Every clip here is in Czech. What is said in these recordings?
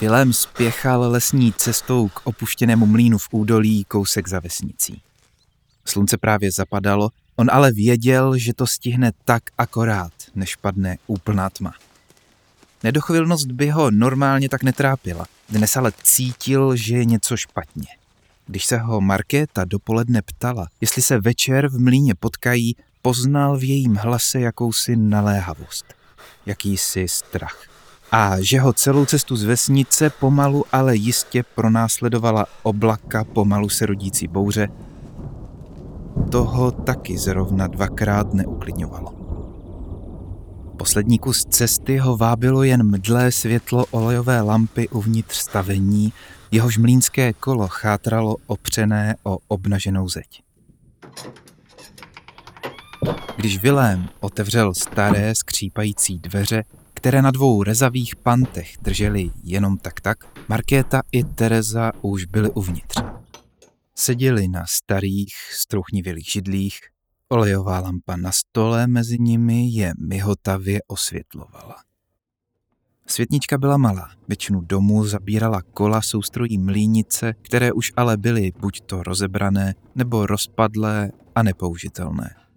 Vilém spěchal lesní cestou k opuštěnému mlínu v údolí kousek za vesnicí. Slunce právě zapadalo, on ale věděl, že to stihne tak akorát, než padne úplná tma. Nedochvilnost by ho normálně tak netrápila, dnes ale cítil, že je něco špatně. Když se ho Markéta dopoledne ptala, jestli se večer v mlíně potkají, poznal v jejím hlase jakousi naléhavost, jakýsi strach. A že ho celou cestu z vesnice pomalu, ale jistě pronásledovala oblaka pomalu se rodící bouře, toho taky zrovna dvakrát neuklidňovalo. Poslední kus cesty ho vábilo jen mdlé světlo olejové lampy uvnitř stavení, jehož mlínské kolo chátralo opřené o obnaženou zeď. Když Vilém otevřel staré skřípající dveře, které na dvou rezavých pantech drželi jenom tak tak, Markéta i Teresa už byly uvnitř. Seděli na starých, struchnivělých židlích, olejová lampa na stole mezi nimi je mihotavě osvětlovala. Světnička byla malá, většinu domů zabírala kola soustrojí mlínice, které už ale byly buď to rozebrané, nebo rozpadlé a nepoužitelné.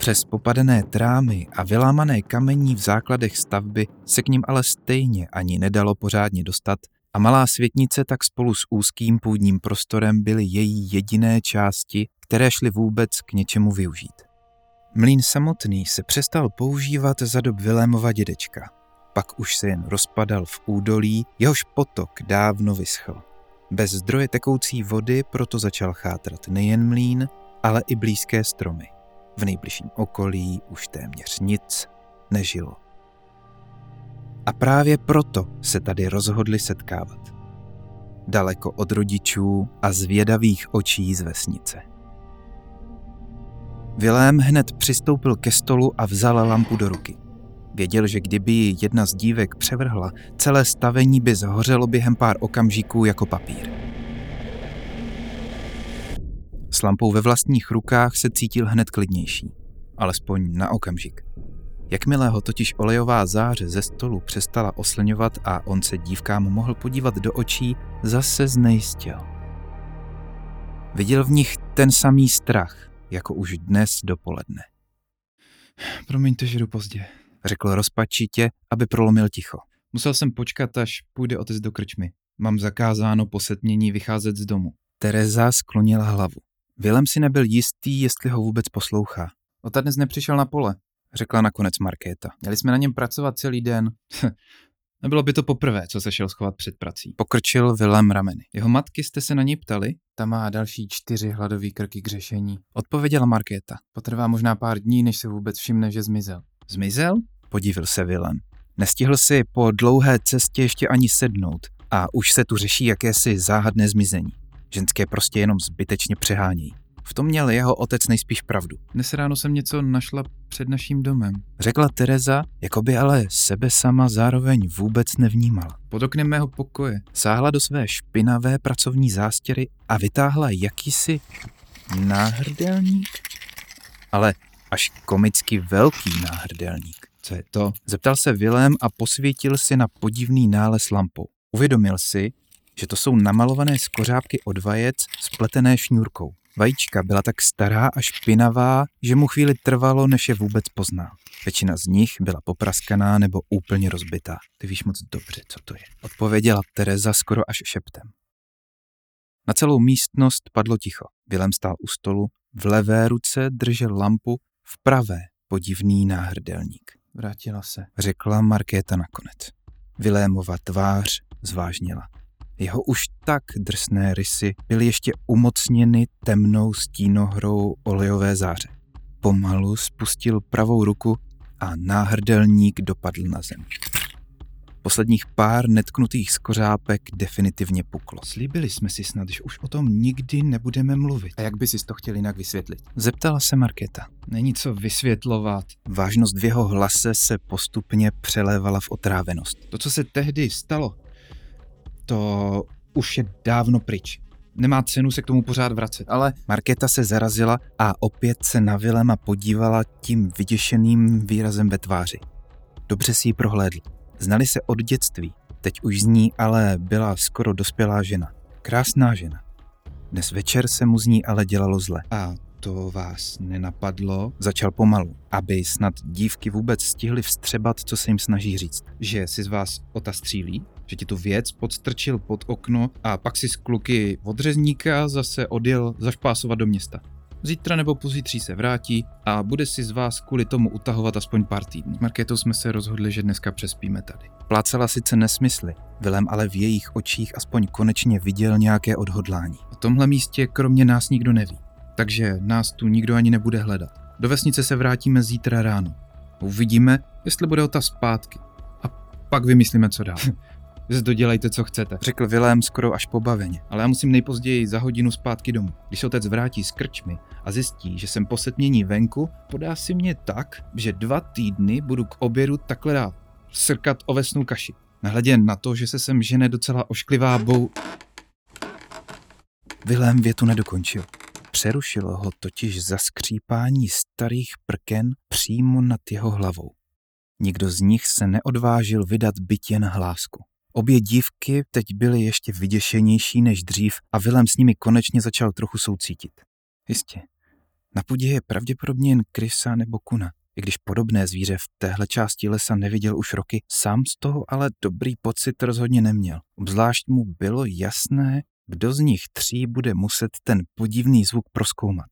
Přes popadené trámy a vylámané kamení v základech stavby se k ním ale stejně ani nedalo pořádně dostat a malá světnice tak spolu s úzkým půdním prostorem byly její jediné části, které šly vůbec k něčemu využít. Mlín samotný se přestal používat za dob Vilémova dědečka. Pak už se jen rozpadal v údolí, jehož potok dávno vyschl. Bez zdroje tekoucí vody proto začal chátrat nejen mlín, ale i blízké stromy. V nejbližším okolí už téměř nic nežilo. A právě proto se tady rozhodli setkávat. Daleko od rodičů a zvědavých očí z vesnice. Vilém hned přistoupil ke stolu a vzal lampu do ruky. Věděl, že kdyby ji jedna z dívek převrhla, celé stavení by zhořelo během pár okamžiků jako papír. S lampou ve vlastních rukách se cítil hned klidnější, alespoň na okamžik. Jakmile ho totiž olejová záře ze stolu přestala oslňovat a on se dívkám mohl podívat do očí, zase znejistil. Viděl v nich ten samý strach, jako už dnes dopoledne. Promiňte, že jdu pozdě, řekl rozpačitě, aby prolomil ticho. Musel jsem počkat, až půjde otec do krčmy. Mám zakázáno po setmění vycházet z domu. Tereza sklonila hlavu. Vilem si nebyl jistý, jestli ho vůbec poslouchá. Ota dnes nepřišel na pole, řekla nakonec Markéta. Měli jsme na něm pracovat celý den. Nebylo by to poprvé, co se šel schovat před prací. Pokrčil Vilém rameny. Jeho matky jste se na něj ptali? Ta má další čtyři hladové krky k řešení. Odpověděla Markéta. Potrvá možná pár dní, než se vůbec všimne, že zmizel. Zmizel? Podívil se Vilém. Nestihl si po dlouhé cestě ještě ani sednout a už se tu řeší jakési záhadné zmizení. Ženské prostě jenom zbytečně přehánějí. V tom měl jeho otec nejspíš pravdu. Dnes ráno jsem něco našla před naším domem. Řekla Tereza, jako by ale sebe sama zároveň vůbec nevnímala. Pod oknem mého pokoje sáhla do své špinavé pracovní zástěry a vytáhla jakýsi náhrdelník. Ale až komicky velký náhrdelník. Co je to? Zeptal se Vilém a posvítil si na podivný nález lampou. Uvědomil si, že to jsou namalované skořápky od vajec spletené šňůrkou. Vajíčka byla tak stará a špinavá, že mu chvíli trvalo, než je vůbec poznal. Většina z nich byla popraskaná nebo úplně rozbitá. Ty víš moc dobře, co to je. Odpověděla Tereza skoro až šeptem. Na celou místnost padlo ticho. Vilem stál u stolu, v levé ruce držel lampu, v pravé podivný náhrdelník. Vrátila se, řekla Markéta nakonec. Vilémova tvář zvážnila. Jeho už tak drsné rysy byly ještě umocněny temnou stínohrou olejové záře. Pomalu spustil pravou ruku a náhrdelník dopadl na zem. Posledních pár netknutých skořápek definitivně puklo. Slíbili jsme si snad, že už o tom nikdy nebudeme mluvit. A jak by si to chtěl jinak vysvětlit? Zeptala se Markéta. Není co vysvětlovat. Vážnost v jeho hlase se postupně přelévala v otrávenost. To, co se tehdy stalo, to už je dávno pryč. Nemá cenu se k tomu pořád vracet. Ale Markéta se zarazila a opět se na Vilema podívala tím vyděšeným výrazem ve tváři. Dobře si ji prohlédl. Znali se od dětství Teď už z ní ale byla skoro dospělá žena. Krásná žena. Dnes večer se mu z ní ale dělalo zle. A to vás nenapadlo, začal pomalu, aby snad dívky vůbec stihly vstřebat, co se jim snaží říct. Že si z vás ota střílí, že ti tu věc podstrčil pod okno a pak si z kluky od řezníka zase odjel zašpásovat do města. Zítra nebo pozítří se vrátí a bude si z vás kvůli tomu utahovat aspoň pár týdnů. S Markétou jsme se rozhodli, že dneska přespíme tady. Plácela sice nesmysly, Vilém ale v jejich očích aspoň konečně viděl nějaké odhodlání. O tomhle místě kromě nás nikdo neví, takže nás tu nikdo ani nebude hledat. Do vesnice se vrátíme zítra ráno. Uvidíme, jestli bude ota zpátky. A pak vymyslíme, co dál. Zde dodělejte, co chcete, řekl Vilém skoro až pobaveně, ale já musím nejpozději za hodinu zpátky domů. Když se otec vrátí z krčmy a zjistí, že jsem po setmění venku, podá si mě tak, že dva týdny budu k obědu takhle dál srkat ovesnou kaši. Nehledě na to, že se sem žene docela ošklivá bou... Vilém větu nedokončil. Přerušilo ho totiž zaskřípání starých prken přímo nad jeho hlavou. Nikdo z nich se neodvážil vydat byt jen hlásku. Obě dívky teď byly ještě vyděšenější než dřív a Vilém s nimi konečně začal trochu soucítit. Jistě, na půdě je pravděpodobně jen krysa nebo kuna. I když podobné zvíře v téhle části lesa neviděl už roky, sám z toho ale dobrý pocit rozhodně neměl. Obzvlášť mu bylo jasné, kdo z nich tří bude muset ten podivný zvuk proskoumat.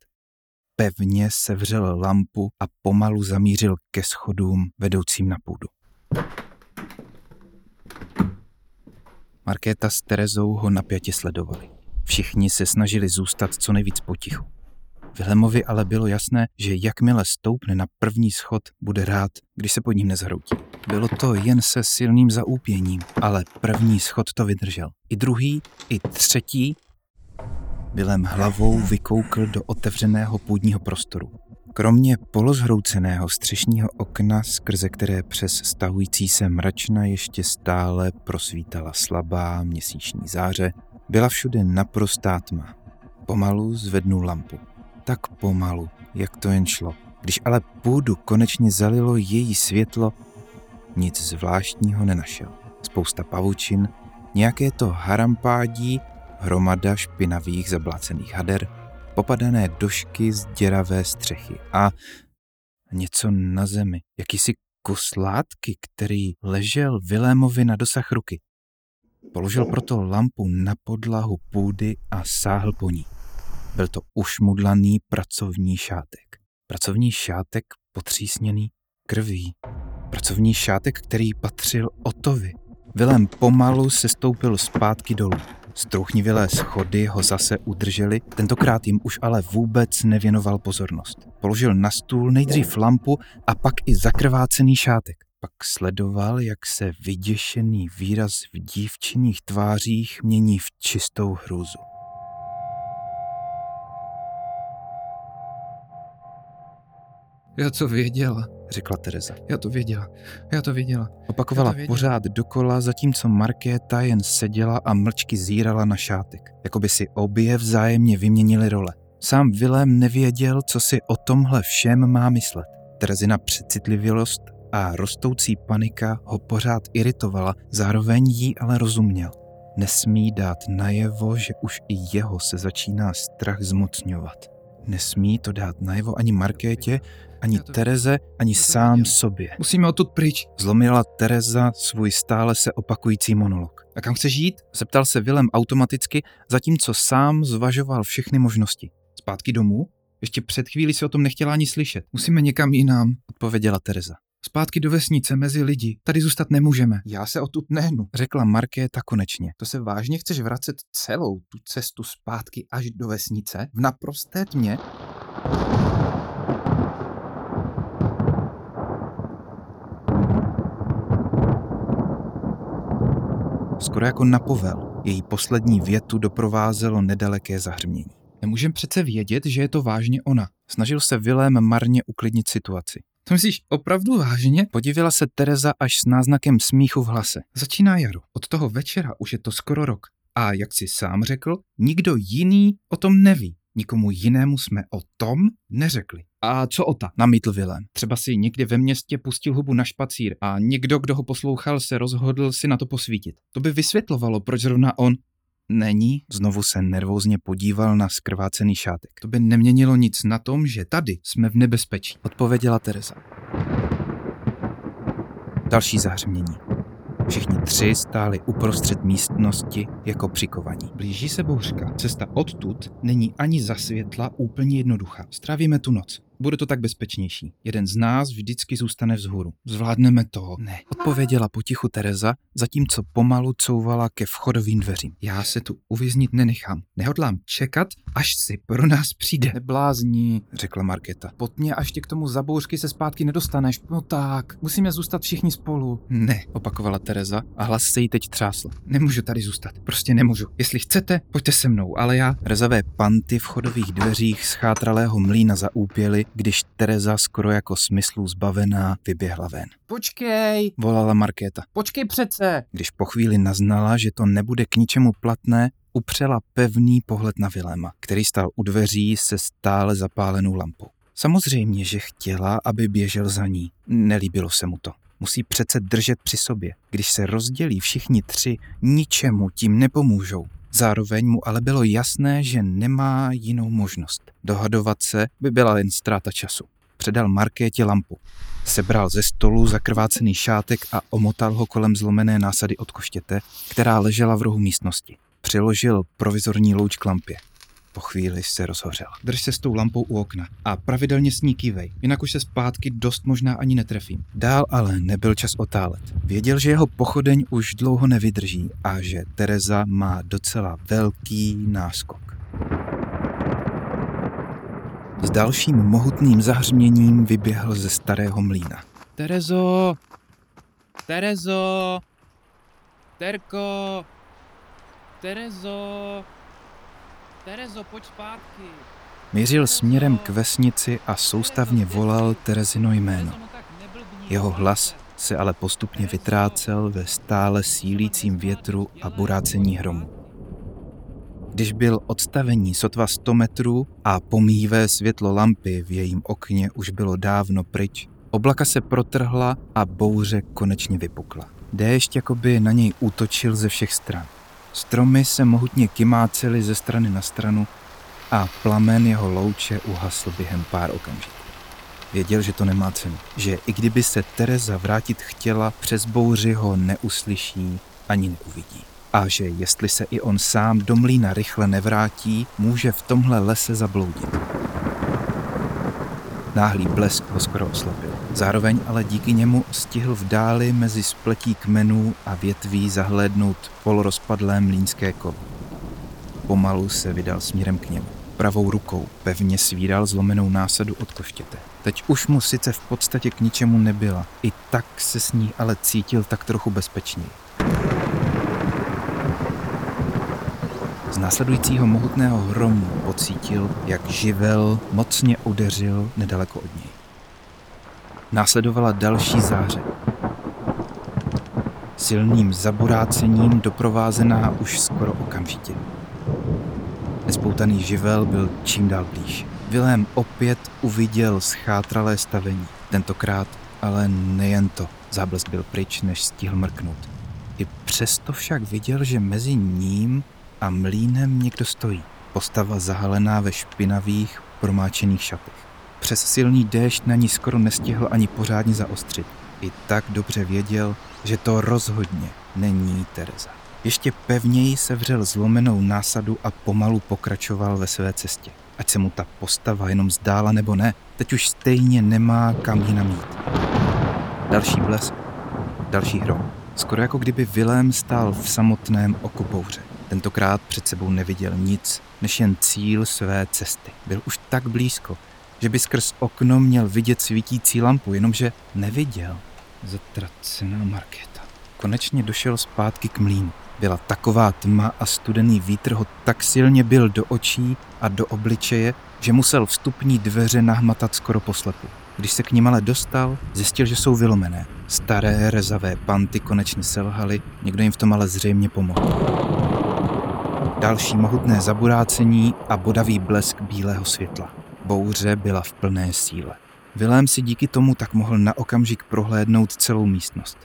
Pevně sevřel lampu a pomalu zamířil ke schodům vedoucím na půdu. Markéta s Terezou ho napjatě sledovali. Všichni se snažili zůstat co nejvíc potichu. Vilemovi ale bylo jasné, že jakmile stoupne na první schod, bude rád, když se pod ním nezhroutí. Bylo to jen se silným zaúpěním, ale první schod to vydržel. I druhý, i třetí. Vilem hlavou vykoukl do otevřeného půdního prostoru. Kromě polozhrouceného střešního okna, skrze které přes stahující se mračna ještě stále prosvítala slabá měsíční záře, byla všude naprostá tma. Pomalu zvednul lampu. Tak pomalu, jak to jen šlo. Když ale půdu konečně zalilo její světlo, nic zvláštního nenašel. Spousta pavučin, nějaké to harampádí, hromada špinavých zablácených hader, popadané došky z děravé střechy a něco na zemi, jakýsi kus látky, který ležel Vilémovi na dosah ruky. Položil proto lampu na podlahu půdy a sáhl po ní. Byl to ušmudlaný pracovní šátek. Pracovní šátek potřísněný krví. Pracovní šátek, který patřil Otovi. Vilém pomalu se stoupil zpátky dolů. Strouchnivělé schody ho zase udrželi, tentokrát jim už ale vůbec nevěnoval pozornost. Položil na stůl nejdřív lampu a pak i zakrvácený šátek. Pak sledoval, jak se vyděšený výraz v dívčiných tvářích mění v čistou hrůzu. Já to věděla, řekla Tereza. Já to věděla, já to věděla. Opakovala to věděla. pořád dokola, zatímco Markéta jen seděla a mlčky zírala na šátek, jako by si obě vzájemně vyměnili role. Sám Vilém nevěděl, co si o tomhle všem má myslet. Terezina přecitlivělost a rostoucí panika ho pořád iritovala, zároveň jí ale rozuměl. Nesmí dát najevo, že už i jeho se začíná strach zmocňovat. Nesmí to dát najevo ani Markétě, ani Tereze, ani sám sobě. Musíme odtud pryč. Zlomila Tereza svůj stále se opakující monolog. A kam chceš jít? Zeptal se Vilem automaticky, zatímco sám zvažoval všechny možnosti. Zpátky domů? Ještě před chvílí si o tom nechtěla ani slyšet. Musíme někam jinam, odpověděla Tereza. Zpátky do vesnice, mezi lidi. Tady zůstat nemůžeme. Já se odtud nehnu, řekla Markéta konečně. To se vážně chceš vracet celou tu cestu zpátky až do vesnice? V naprosté tmě? Skoro jako napovel, její poslední větu doprovázelo nedaleké zahrmění. Nemůžem přece vědět, že je to vážně ona. Snažil se Vilém marně uklidnit situaci. To myslíš opravdu vážně? Podívila se Tereza až s náznakem smíchu v hlase. Začíná jaro. Od toho večera už je to skoro rok. A jak si sám řekl, nikdo jiný o tom neví. Nikomu jinému jsme o tom neřekli. A co Ota? Namítl Vilém. Třeba si někde ve městě pustil hubu na špacír a někdo, kdo ho poslouchal, se rozhodl si na to posvítit. To by vysvětlovalo, proč zrovna on Není, znovu se nervózně podíval na skrvácený šátek. To by neměnilo nic na tom, že tady jsme v nebezpečí, odpověděla Teresa. Další zahřmění. Všichni tři stáli uprostřed místnosti jako přikovaní. Blíží se bouřka. Cesta odtud není ani za světla úplně jednoduchá. Strávíme tu noc. Bude to tak bezpečnější. Jeden z nás vždycky zůstane vzhůru. Zvládneme to. Ne. Odpověděla potichu Tereza, zatímco pomalu couvala ke vchodovým dveřím. Já se tu uvěznit nenechám. Nehodlám čekat, až si pro nás přijde. Neblázni, řekla Marketa. Potně, až tě k tomu zabouřky se zpátky nedostaneš. No tak, musíme zůstat všichni spolu. Ne, opakovala Tereza a hlas se jí teď třásl. Nemůžu tady zůstat. Prostě nemůžu. Jestli chcete, pojďte se mnou, ale já... Rezavé panty v chodových dveřích schátralého mlína zaúpěly když Tereza skoro jako smyslu zbavená vyběhla ven. Počkej, Volala Markéta. počkej přece. Když po chvíli naznala, že to nebude k ničemu platné, upřela pevný pohled na Viléma, který stál u dveří se stále zapálenou lampou. Samozřejmě, že chtěla, aby běžel za ní. Nelíbilo se mu to. Musí přece držet při sobě. Když se rozdělí všichni tři, ničemu tím nepomůžou. Zároveň mu ale bylo jasné, že nemá jinou možnost. Dohadovat se by byla jen ztráta času. Předal Markétě lampu. Sebral ze stolu zakrvácený šátek a omotal ho kolem zlomené násady od koštěte, která ležela v rohu místnosti. Přiložil provizorní louč k lampě. Po chvíli se rozhořel. Drž se s tou lampou u okna a pravidelně s ní kývej, jinak už se zpátky dost možná ani netrefím. Dál ale nebyl čas otálet. Věděl, že jeho pochodeň už dlouho nevydrží a že Tereza má docela velký náskok. S dalším mohutným zahřměním vyběhl ze starého mlína. Terezo! Terezo! Terko! Terezo! Terezo, pojď zpátky. Mířil směrem k vesnici a soustavně volal Terezino jméno. Jeho hlas se ale postupně vytrácel ve stále sílícím větru a burácení hromu. Když byl odstavení sotva 100 metrů a pomíjivé světlo lampy v jejím okně už bylo dávno pryč, oblaka se protrhla a bouře konečně vypukla. Déšť jakoby na něj útočil ze všech stran. Stromy se mohutně kymácely ze strany na stranu a plamen jeho louče uhasl během pár okamžiků. Věděl, že to nemá cenu, že i kdyby se Tereza vrátit chtěla, přes bouři ho neuslyší ani neuvidí. A že jestli se i on sám do mlýna rychle nevrátí, může v tomhle lese zabloudit. Náhlý blesk ho skoro oslabil. Zároveň ale díky němu stihl v dáli mezi spletí kmenů a větví zahlédnout polorozpadlé mlínské kolo. Pomalu se vydal směrem k němu. Pravou rukou pevně svíral zlomenou násadu od koštěte. Teď už mu sice v podstatě k ničemu nebyla, i tak se s ní ale cítil tak trochu bezpečněji. Z následujícího mohutného hromu pocítil, jak živel mocně udeřil nedaleko od něj. Následovala další záře. Silným zaburácením doprovázená už skoro okamžitě. Nespoutaný živel byl čím dál blíž. Vilém opět uviděl schátralé stavení. Tentokrát ale nejen to. Záblesk byl pryč, než stihl mrknout. I přesto však viděl, že mezi ním a mlínem někdo stojí. Postava zahalená ve špinavých, promáčených šatech. Přes silný déšť na ní skoro nestihl ani pořádně zaostřit. I tak dobře věděl, že to rozhodně není Tereza. Ještě pevněji sevřel zlomenou násadu a pomalu pokračoval ve své cestě. Ať se mu ta postava jenom zdála nebo ne, teď už stejně nemá kam jinam jít. Další blesk, další hrom. Skoro jako kdyby Vilém stál v samotném oku bouře. Tentokrát před sebou neviděl nic, než jen cíl své cesty. Byl už tak blízko, že by skrz okno měl vidět svítící lampu, jenomže neviděl. Zatracená Markéta. Konečně došel zpátky k mlínu. Byla taková tma a studený vítr ho tak silně byl do očí a do obličeje, že musel vstupní dveře nahmatat skoro poslepu. Když se k ním ale dostal, zjistil, že jsou vylomené. Staré rezavé panty konečně selhaly, někdo jim v tom ale zřejmě pomohl. Další mohutné zaburácení a bodavý blesk bílého světla. Bouře byla v plné síle. Vilém si díky tomu tak mohl na okamžik prohlédnout celou místnost.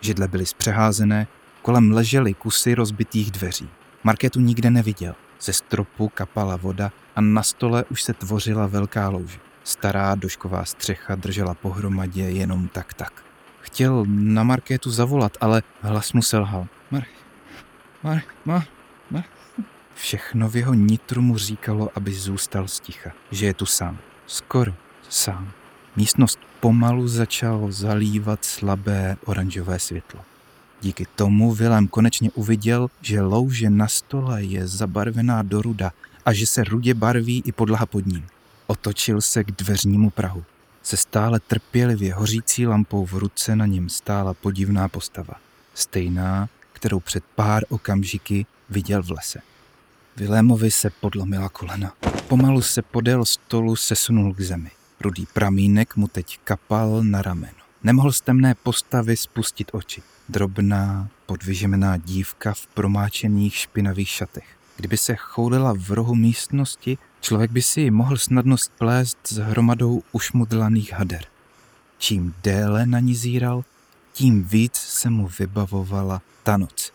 Židle byly zpřeházené, kolem ležely kusy rozbitých dveří. Marketu nikde neviděl. Ze stropu kapala voda a na stole už se tvořila velká louž. Stará došková střecha držela pohromadě jenom tak tak. Chtěl na Markétu zavolat, ale hlas mu selhal. Mar, Mar, Mar, Mar. Všechno v jeho nitru mu říkalo, aby zůstal sticha, že je tu sám. Skoro sám. Místnost pomalu začalo zalívat slabé oranžové světlo. Díky tomu Vilém konečně uviděl, že louže na stole je zabarvená do ruda a že se rudě barví i podlaha pod ním. Otočil se k dveřnímu prahu. Se stále trpělivě hořící lampou v ruce na něm stála podivná postava. Stejná, kterou před pár okamžiky viděl v lese. Vilémovi se podlomila kolena. Pomalu se podél stolu sesunul k zemi. Rudý pramínek mu teď kapal na rameno. Nemohl z temné postavy spustit oči. Drobná, podvyžená dívka v promáčených špinavých šatech. Kdyby se choulila v rohu místnosti, člověk by si ji mohl snadno splést s hromadou ušmudlaných hader. Čím déle na ní zíral, tím víc se mu vybavovala ta noc.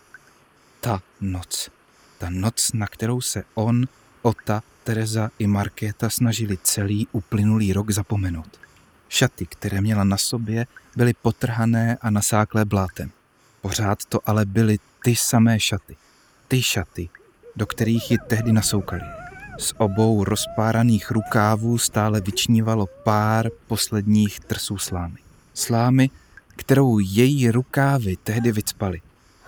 Ta noc. Ta noc, na kterou se on, Ota, Tereza i Markéta snažili celý uplynulý rok zapomenout. Šaty, které měla na sobě, byly potrhané a nasáklé blátem. Pořád to ale byly ty samé šaty. Ty šaty, do kterých ji tehdy nasoukali. Z obou rozpáraných rukávů stále vyčnívalo pár posledních trsů slámy. Slámy, kterou její rukávy tehdy vycpaly.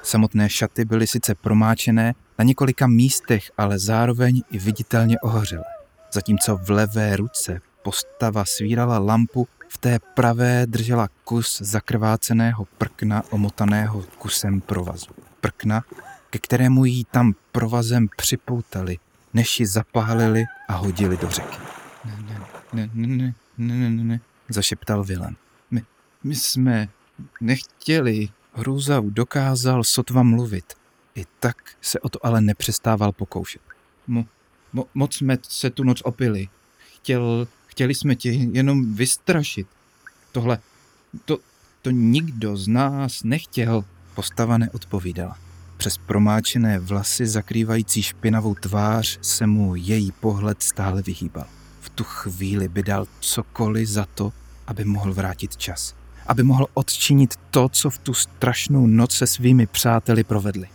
Samotné šaty byly sice promáčené na několika místech, ale zároveň i viditelně ohořelé. Zatímco v levé ruce postava svírala lampu, v té pravé držela kus zakrváceného prkna omotaného kusem provazu. Prkna, ke kterému jí tam provazem připoutali, než ji zapálili a hodili do řeky. Ne, ne, ne, ne, ne, ne, ne, ne, zašeptal Vilem. My, my jsme nechtěli. Hrůzav dokázal sotva mluvit. I tak se o to ale nepřestával pokoušet. Mo, mo, moc jsme se tu noc opili. Chtěl, chtěli jsme tě jenom vystrašit. Tohle, to, to nikdo z nás nechtěl. Postava neodpovídala. Přes promáčené vlasy zakrývající špinavou tvář se mu její pohled stále vyhýbal. V tu chvíli by dal cokoliv za to, aby mohl vrátit čas. Aby mohl odčinit to, co v tu strašnou noc se svými přáteli provedli.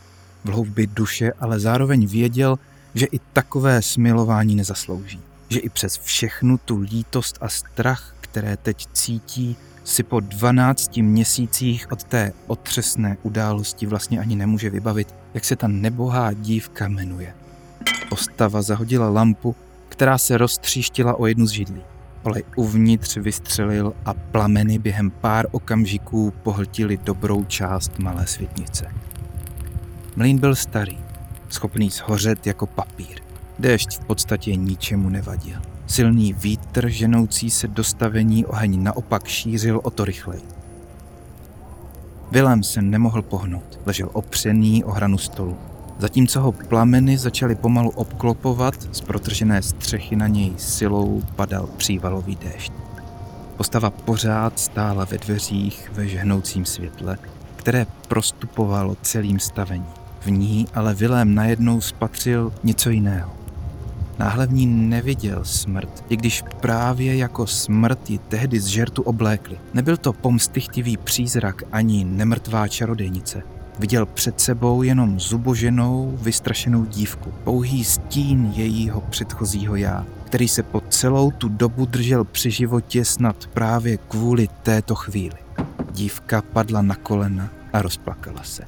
V hloubě duše ale zároveň věděl, že i takové smilování nezaslouží. Že i přes všechnu tu lítost a strach, které teď cítí, si po 12 měsících od té otřesné události vlastně ani nemůže vybavit, jak se ta nebohá dívka jmenuje. Postava zahodila lampu, která se roztříštila o jednu z židlí. Olej uvnitř vystřelil a plameny během pár okamžiků pohltili dobrou část malé světnice. Mlín byl starý, schopný shořet jako papír. Déšť v podstatě ničemu nevadil. Silný vítr ženoucí se dostavení oheň naopak šířil o to rychleji. Vilém se nemohl pohnout, ležel opřený o hranu stolu. Zatímco ho plameny začaly pomalu obklopovat, z protržené střechy na něj silou padal přívalový déšť. Postava pořád stála ve dveřích ve žhnoucím světle, které prostupovalo celým stavením. V ní ale Vilém najednou spatřil něco jiného. Náhle v ní neviděl smrt, i když právě jako smrt ji tehdy z žertu oblékli. Nebyl to pomstychtivý přízrak ani nemrtvá čarodejnice. Viděl před sebou jenom zuboženou, vystrašenou dívku, pouhý stín jejího předchozího já, který se po celou tu dobu držel při životě snad právě kvůli této chvíli. Dívka padla na kolena a rozplakala se.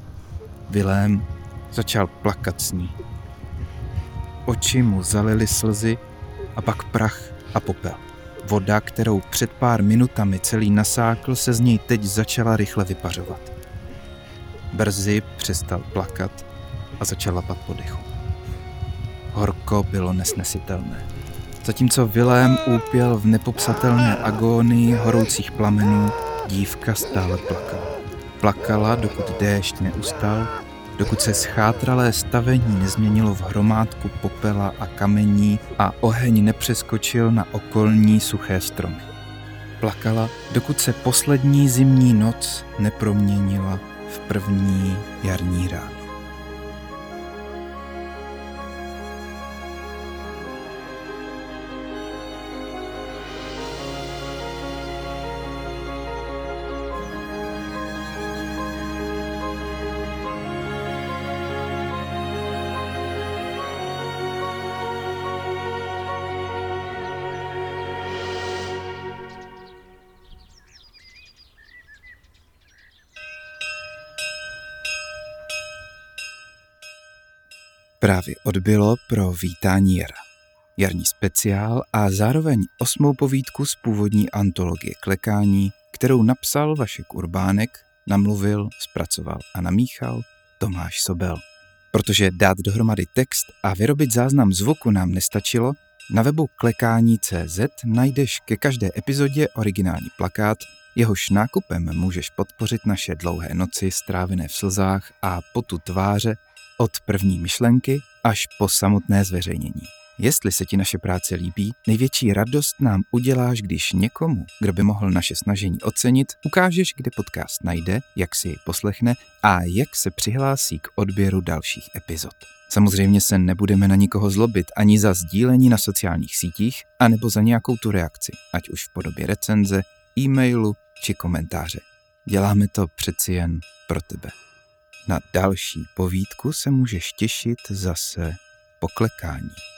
Vilém začal plakat s ní. Oči mu zalily slzy a pak prach a popel. Voda, kterou před pár minutami celý nasákl, se z něj teď začala rychle vypařovat. Brzy přestal plakat a začal lapat po dechu. Horko bylo nesnesitelné. Zatímco Vilém úpěl v nepopsatelné agónii horoucích plamenů, dívka stále plakala. Plakala, dokud déšť neustal dokud se schátralé stavení nezměnilo v hromádku popela a kamení a oheň nepřeskočil na okolní suché stromy. Plakala, dokud se poslední zimní noc neproměnila v první jarní ráno. Právě odbylo pro vítání jara. Jarní speciál a zároveň osmou povídku z původní antologie Klekání, kterou napsal Vašek Urbánek, namluvil, zpracoval a namíchal Tomáš Sobel. Protože dát dohromady text a vyrobit záznam zvuku nám nestačilo, na webu klekání.cz najdeš ke každé epizodě originální plakát, jehož nákupem můžeš podpořit naše dlouhé noci strávené v slzách a potu tváře od první myšlenky až po samotné zveřejnění. Jestli se ti naše práce líbí, největší radost nám uděláš, když někomu, kdo by mohl naše snažení ocenit, ukážeš, kde podcast najde, jak si jej poslechne a jak se přihlásí k odběru dalších epizod. Samozřejmě se nebudeme na nikoho zlobit ani za sdílení na sociálních sítích, anebo za nějakou tu reakci, ať už v podobě recenze, e-mailu či komentáře. Děláme to přeci jen pro tebe. Na další povídku se můžeš těšit zase poklekání.